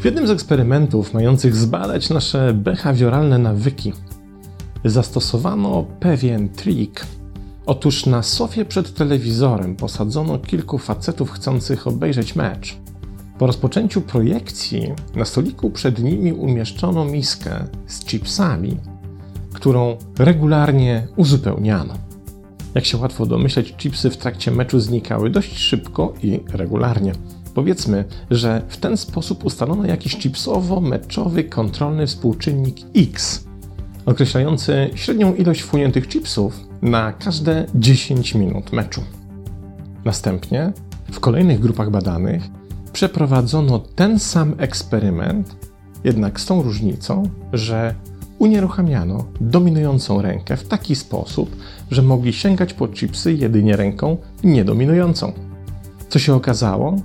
W jednym z eksperymentów mających zbadać nasze behawioralne nawyki, zastosowano pewien trik. Otóż na sofie przed telewizorem posadzono kilku facetów chcących obejrzeć mecz. Po rozpoczęciu projekcji na stoliku przed nimi umieszczono miskę z chipsami, którą regularnie uzupełniano. Jak się łatwo domyśleć, chipsy w trakcie meczu znikały dość szybko i regularnie. Powiedzmy, że w ten sposób ustalono jakiś chipsowo-meczowy kontrolny współczynnik X, określający średnią ilość wchłoniętych chipsów na każde 10 minut meczu. Następnie w kolejnych grupach badanych przeprowadzono ten sam eksperyment, jednak z tą różnicą, że unieruchamiano dominującą rękę w taki sposób, że mogli sięgać po chipsy jedynie ręką niedominującą. Co się okazało?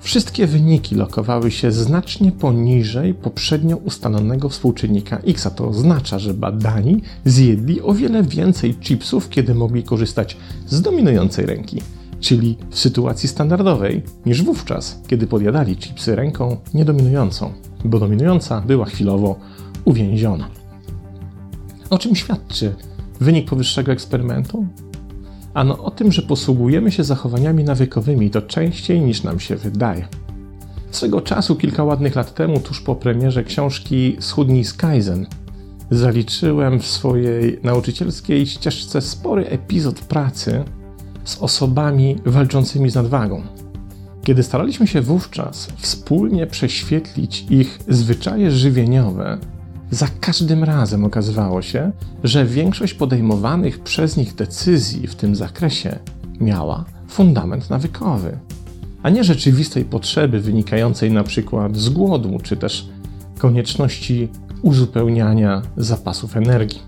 Wszystkie wyniki lokowały się znacznie poniżej poprzednio ustalonego współczynnika X, a to oznacza, że badani zjedli o wiele więcej chipsów, kiedy mogli korzystać z dominującej ręki, czyli w sytuacji standardowej, niż wówczas, kiedy podjadali chipsy ręką niedominującą, bo dominująca była chwilowo uwięziona. O czym świadczy wynik powyższego eksperymentu? Ano o tym, że posługujemy się zachowaniami nawykowymi to częściej niż nam się wydaje. Swego czasu, kilka ładnych lat temu, tuż po premierze książki Schudnij z Kaizen, zaliczyłem w swojej nauczycielskiej ścieżce spory epizod pracy z osobami walczącymi z nadwagą. Kiedy staraliśmy się wówczas wspólnie prześwietlić ich zwyczaje żywieniowe, za każdym razem okazywało się, że większość podejmowanych przez nich decyzji w tym zakresie miała fundament nawykowy, a nie rzeczywistej potrzeby wynikającej na przykład z głodu czy też konieczności uzupełniania zapasów energii.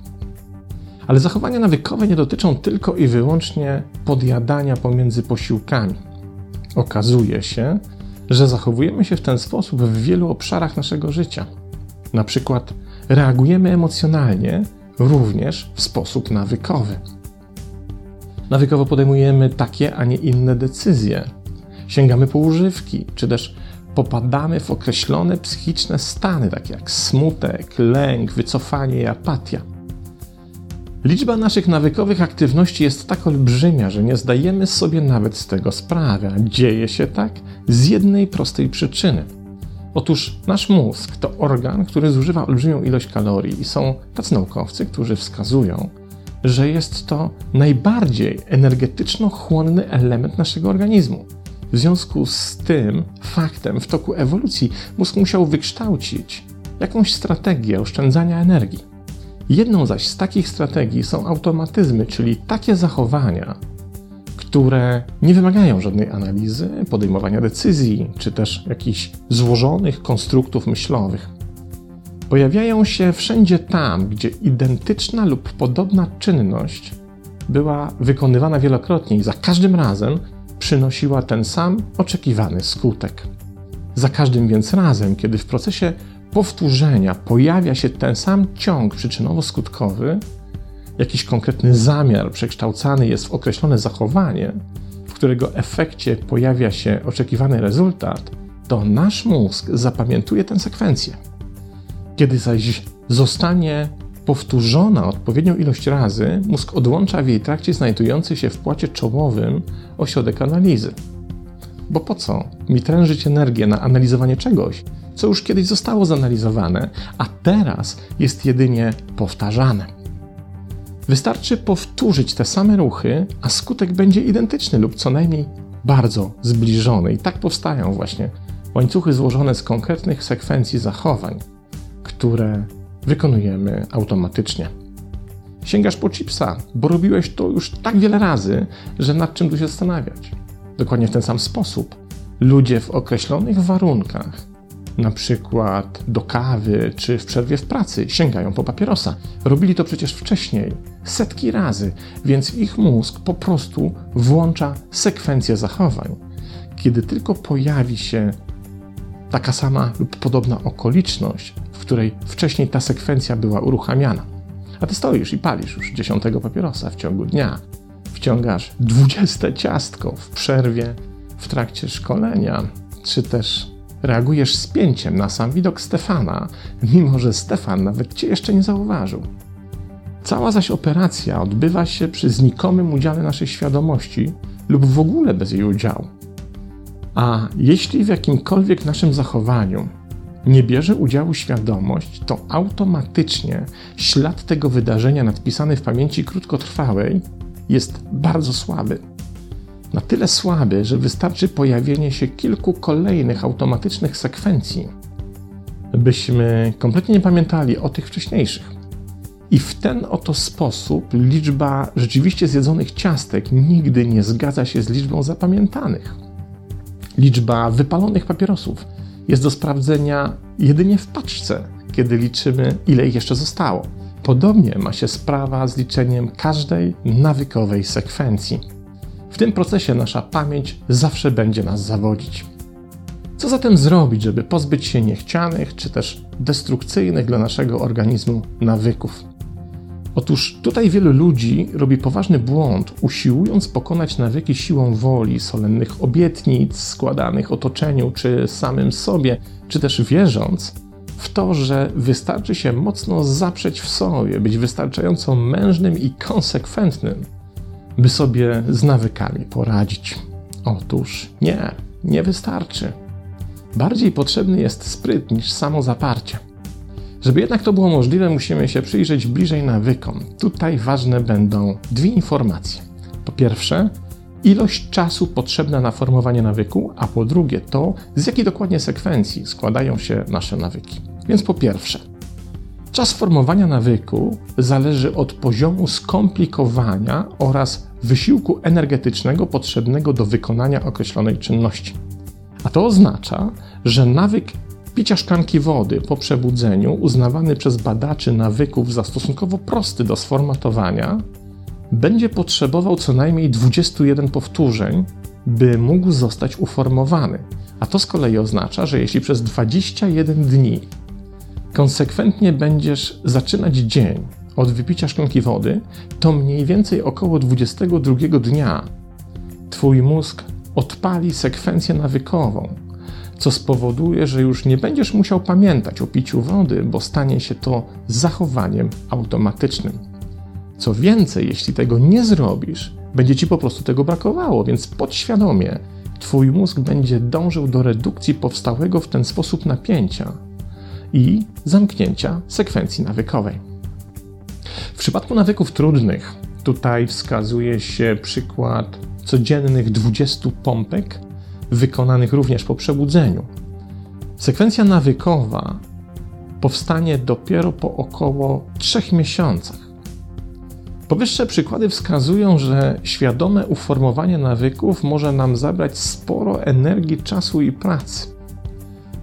Ale zachowania nawykowe nie dotyczą tylko i wyłącznie podjadania pomiędzy posiłkami. Okazuje się, że zachowujemy się w ten sposób w wielu obszarach naszego życia. Na przykład reagujemy emocjonalnie również w sposób nawykowy. Nawykowo podejmujemy takie, a nie inne decyzje. Sięgamy po używki, czy też popadamy w określone psychiczne stany, takie jak smutek, lęk, wycofanie i apatia. Liczba naszych nawykowych aktywności jest tak olbrzymia, że nie zdajemy sobie nawet z tego sprawy. Dzieje się tak z jednej prostej przyczyny – Otóż nasz mózg to organ, który zużywa olbrzymią ilość kalorii i są tacy naukowcy, którzy wskazują, że jest to najbardziej energetyczno-chłonny element naszego organizmu. W związku z tym faktem w toku ewolucji mózg musiał wykształcić jakąś strategię oszczędzania energii. Jedną zaś z takich strategii są automatyzmy, czyli takie zachowania, które nie wymagają żadnej analizy, podejmowania decyzji, czy też jakichś złożonych konstruktów myślowych. Pojawiają się wszędzie tam, gdzie identyczna lub podobna czynność była wykonywana wielokrotnie i za każdym razem przynosiła ten sam oczekiwany skutek. Za każdym więc razem, kiedy w procesie powtórzenia pojawia się ten sam ciąg przyczynowo-skutkowy, jakiś konkretny zamiar przekształcany jest w określone zachowanie, w którego efekcie pojawia się oczekiwany rezultat, to nasz mózg zapamiętuje tę sekwencję. Kiedy zaś zostanie powtórzona odpowiednią ilość razy, mózg odłącza w jej trakcie znajdujący się w płacie czołowym ośrodek analizy. Bo po co mi trężyć energię na analizowanie czegoś, co już kiedyś zostało zanalizowane, a teraz jest jedynie powtarzane? Wystarczy powtórzyć te same ruchy, a skutek będzie identyczny lub co najmniej bardzo zbliżony. I tak powstają właśnie łańcuchy złożone z konkretnych sekwencji zachowań, które wykonujemy automatycznie. Sięgasz po chipsa, bo robiłeś to już tak wiele razy, że nad czym tu się zastanawiać. Dokładnie w ten sam sposób ludzie w określonych warunkach na przykład do kawy czy w przerwie w pracy, sięgają po papierosa. Robili to przecież wcześniej, setki razy, więc ich mózg po prostu włącza sekwencję zachowań. Kiedy tylko pojawi się taka sama lub podobna okoliczność, w której wcześniej ta sekwencja była uruchamiana. A ty stoisz i palisz już dziesiątego papierosa w ciągu dnia. Wciągasz dwudzieste ciastko w przerwie w trakcie szkolenia, czy też reagujesz z pięciem na sam widok Stefana, mimo że Stefan nawet cię jeszcze nie zauważył. Cała zaś operacja odbywa się przy znikomym udziale naszej świadomości lub w ogóle bez jej udziału. A jeśli w jakimkolwiek naszym zachowaniu nie bierze udziału świadomość, to automatycznie ślad tego wydarzenia nadpisany w pamięci krótkotrwałej jest bardzo słaby. Na tyle słaby, że wystarczy pojawienie się kilku kolejnych automatycznych sekwencji, byśmy kompletnie nie pamiętali o tych wcześniejszych. I w ten oto sposób liczba rzeczywiście zjedzonych ciastek nigdy nie zgadza się z liczbą zapamiętanych. Liczba wypalonych papierosów jest do sprawdzenia jedynie w paczce, kiedy liczymy, ile ich jeszcze zostało. Podobnie ma się sprawa z liczeniem każdej nawykowej sekwencji. W tym procesie nasza pamięć zawsze będzie nas zawodzić. Co zatem zrobić, żeby pozbyć się niechcianych czy też destrukcyjnych dla naszego organizmu nawyków? Otóż tutaj wielu ludzi robi poważny błąd, usiłując pokonać nawyki siłą woli, solennych obietnic składanych otoczeniu czy samym sobie, czy też wierząc w to, że wystarczy się mocno zaprzeć w sobie, być wystarczająco mężnym i konsekwentnym, by sobie z nawykami poradzić. Otóż nie, nie wystarczy. Bardziej potrzebny jest spryt niż samo zaparcie. Żeby jednak to było możliwe, musimy się przyjrzeć bliżej nawykom. Tutaj ważne będą dwie informacje. Po pierwsze, ilość czasu potrzebna na formowanie nawyku, a po drugie to, z jakiej dokładnie sekwencji składają się nasze nawyki. Więc po pierwsze, czas formowania nawyku zależy od poziomu skomplikowania oraz wysiłku energetycznego potrzebnego do wykonania określonej czynności. A to oznacza, że nawyk picia szklanki wody po przebudzeniu, uznawany przez badaczy nawyków za stosunkowo prosty do sformatowania, będzie potrzebował co najmniej 21 powtórzeń, by mógł zostać uformowany. A to z kolei oznacza, że jeśli przez 21 dni konsekwentnie będziesz zaczynać dzień od wypicia szklanki wody, to mniej więcej około 22 dnia Twój mózg odpali sekwencję nawykową, co spowoduje, że już nie będziesz musiał pamiętać o piciu wody, bo stanie się to zachowaniem automatycznym. Co więcej, jeśli tego nie zrobisz, będzie ci po prostu tego brakowało, więc podświadomie Twój mózg będzie dążył do redukcji powstałego w ten sposób napięcia i zamknięcia sekwencji nawykowej. W przypadku nawyków trudnych, tutaj wskazuje się przykład codziennych 20 pompek wykonanych również po przebudzeniu. Sekwencja nawykowa powstanie dopiero po około 3 miesiącach. Powyższe przykłady wskazują, że świadome uformowanie nawyków może nam zabrać sporo energii, czasu i pracy.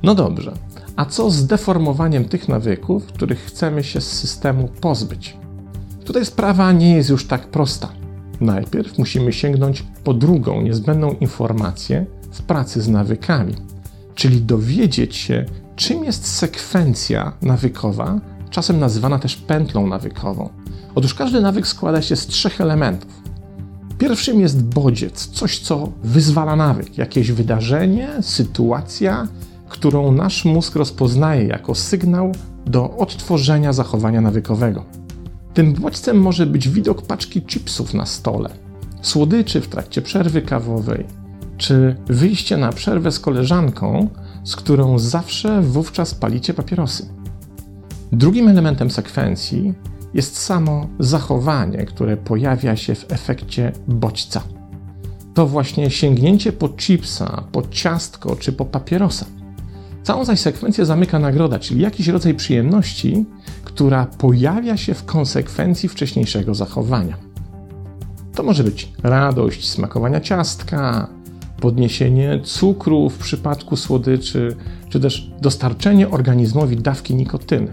No dobrze, a co z deformowaniem tych nawyków, których chcemy się z systemu pozbyć? Tutaj sprawa nie jest już tak prosta. Najpierw musimy sięgnąć po drugą niezbędną informację, w pracy z nawykami, czyli dowiedzieć się, czym jest sekwencja nawykowa, czasem nazywana też pętlą nawykową. Otóż każdy nawyk składa się z trzech elementów. Pierwszym jest bodziec, coś co wyzwala nawyk, jakieś wydarzenie, sytuacja, którą nasz mózg rozpoznaje jako sygnał do odtworzenia zachowania nawykowego. Tym bodźcem może być widok paczki chipsów na stole, słodyczy w trakcie przerwy kawowej, czy wyjście na przerwę z koleżanką, z którą zawsze wówczas palicie papierosy. Drugim elementem sekwencji jest samo zachowanie, które pojawia się w efekcie bodźca. To właśnie sięgnięcie po chipsa, po ciastko czy po papierosa. Całą zaś sekwencję zamyka nagroda, czyli jakiś rodzaj przyjemności, która pojawia się w konsekwencji wcześniejszego zachowania. To może być radość smakowania ciastka, podniesienie cukru w przypadku słodyczy, czy też dostarczenie organizmowi dawki nikotyny.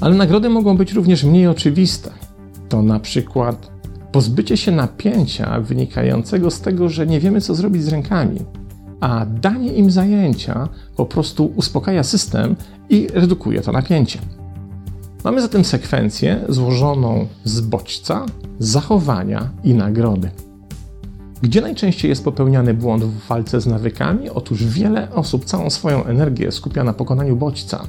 Ale nagrody mogą być również mniej oczywiste. To na przykład pozbycie się napięcia wynikającego z tego, że nie wiemy, co zrobić z rękami, a danie im zajęcia po prostu uspokaja system i redukuje to napięcie. Mamy zatem sekwencję złożoną z bodźca, zachowania i nagrody. Gdzie najczęściej jest popełniany błąd w walce z nawykami? Otóż wiele osób całą swoją energię skupia na pokonaniu bodźca,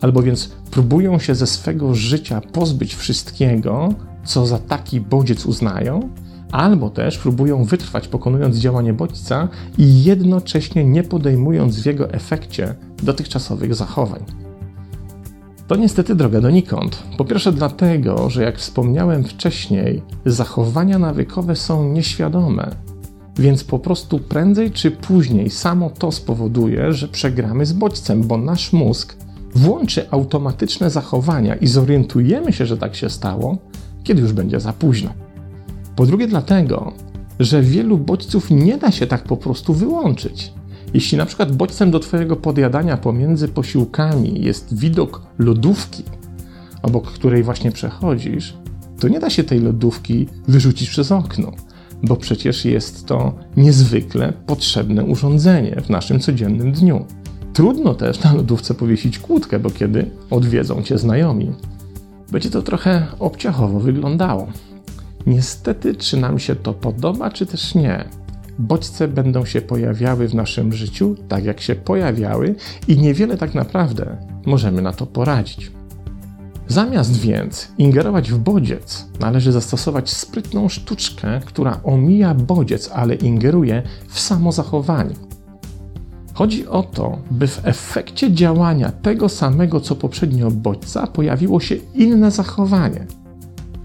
albo więc próbują się ze swego życia pozbyć wszystkiego, co za taki bodziec uznają, albo też próbują wytrwać pokonując działanie bodźca i jednocześnie nie podejmując w jego efekcie dotychczasowych zachowań. To niestety droga donikąd. Po pierwsze, dlatego, że jak wspomniałem wcześniej, zachowania nawykowe są nieświadome, więc po prostu prędzej czy później samo to spowoduje, że przegramy z bodźcem, bo nasz mózg włączy automatyczne zachowania i zorientujemy się, że tak się stało, kiedy już będzie za późno. Po drugie, dlatego, że wielu bodźców nie da się tak po prostu wyłączyć. Jeśli na przykład bodźcem do Twojego podjadania pomiędzy posiłkami jest widok lodówki, obok której właśnie przechodzisz, to nie da się tej lodówki wyrzucić przez okno, bo przecież jest to niezwykle potrzebne urządzenie w naszym codziennym dniu. Trudno też na lodówce powiesić kłódkę, bo kiedy odwiedzą Cię znajomi, będzie to trochę obciachowo wyglądało. Niestety, czy nam się to podoba, czy też nie, bodźce będą się pojawiały w naszym życiu tak, jak się pojawiały, i niewiele tak naprawdę możemy na to poradzić. Zamiast więc ingerować w bodziec, należy zastosować sprytną sztuczkę, która omija bodziec, ale ingeruje w samo zachowanie. Chodzi o to, by w efekcie działania tego samego co poprzednio bodźca pojawiło się inne zachowanie.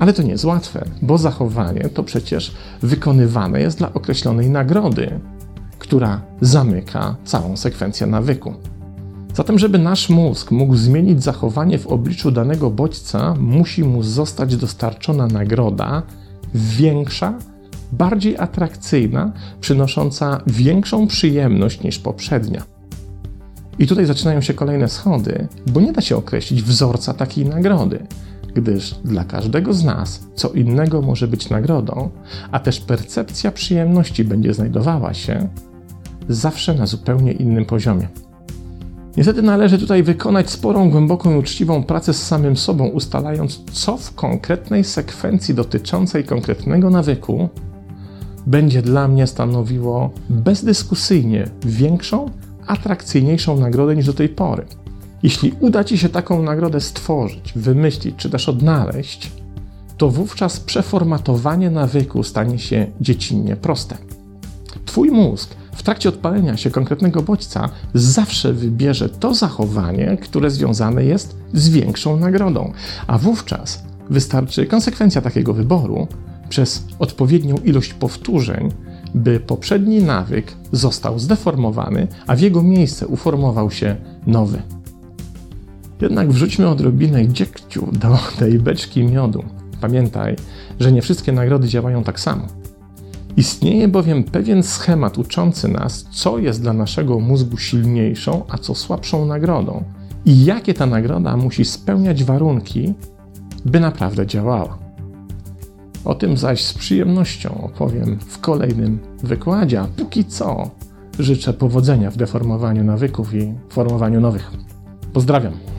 Ale to nie jest łatwe, bo zachowanie to przecież wykonywane jest dla określonej nagrody, która zamyka całą sekwencję nawyku. Zatem, żeby nasz mózg mógł zmienić zachowanie w obliczu danego bodźca, musi mu zostać dostarczona nagroda większa, bardziej atrakcyjna, przynosząca większą przyjemność niż poprzednia. I tutaj zaczynają się kolejne schody, bo nie da się określić wzorca takiej nagrody gdyż dla każdego z nas co innego może być nagrodą, a też percepcja przyjemności będzie znajdowała się zawsze na zupełnie innym poziomie. Niestety należy tutaj wykonać sporą, głęboką i uczciwą pracę z samym sobą, ustalając, co w konkretnej sekwencji dotyczącej konkretnego nawyku będzie dla mnie stanowiło bezdyskusyjnie większą, atrakcyjniejszą nagrodę niż do tej pory. Jeśli uda Ci się taką nagrodę stworzyć, wymyślić czy też odnaleźć, to wówczas przeformatowanie nawyku stanie się dziecinnie proste. Twój mózg w trakcie odpalenia się konkretnego bodźca zawsze wybierze to zachowanie, które związane jest z większą nagrodą, a wówczas wystarczy konsekwencja takiego wyboru przez odpowiednią ilość powtórzeń, by poprzedni nawyk został zdeformowany, a w jego miejsce uformował się nowy. Jednak wrzućmy odrobinę dziegciu do tej beczki miodu. Pamiętaj, że nie wszystkie nagrody działają tak samo. Istnieje bowiem pewien schemat uczący nas, co jest dla naszego mózgu silniejszą, a co słabszą nagrodą i jakie ta nagroda musi spełniać warunki, by naprawdę działała. O tym zaś z przyjemnością opowiem w kolejnym wykładzie, a póki co życzę powodzenia w deformowaniu nawyków i formowaniu nowych. Pozdrawiam.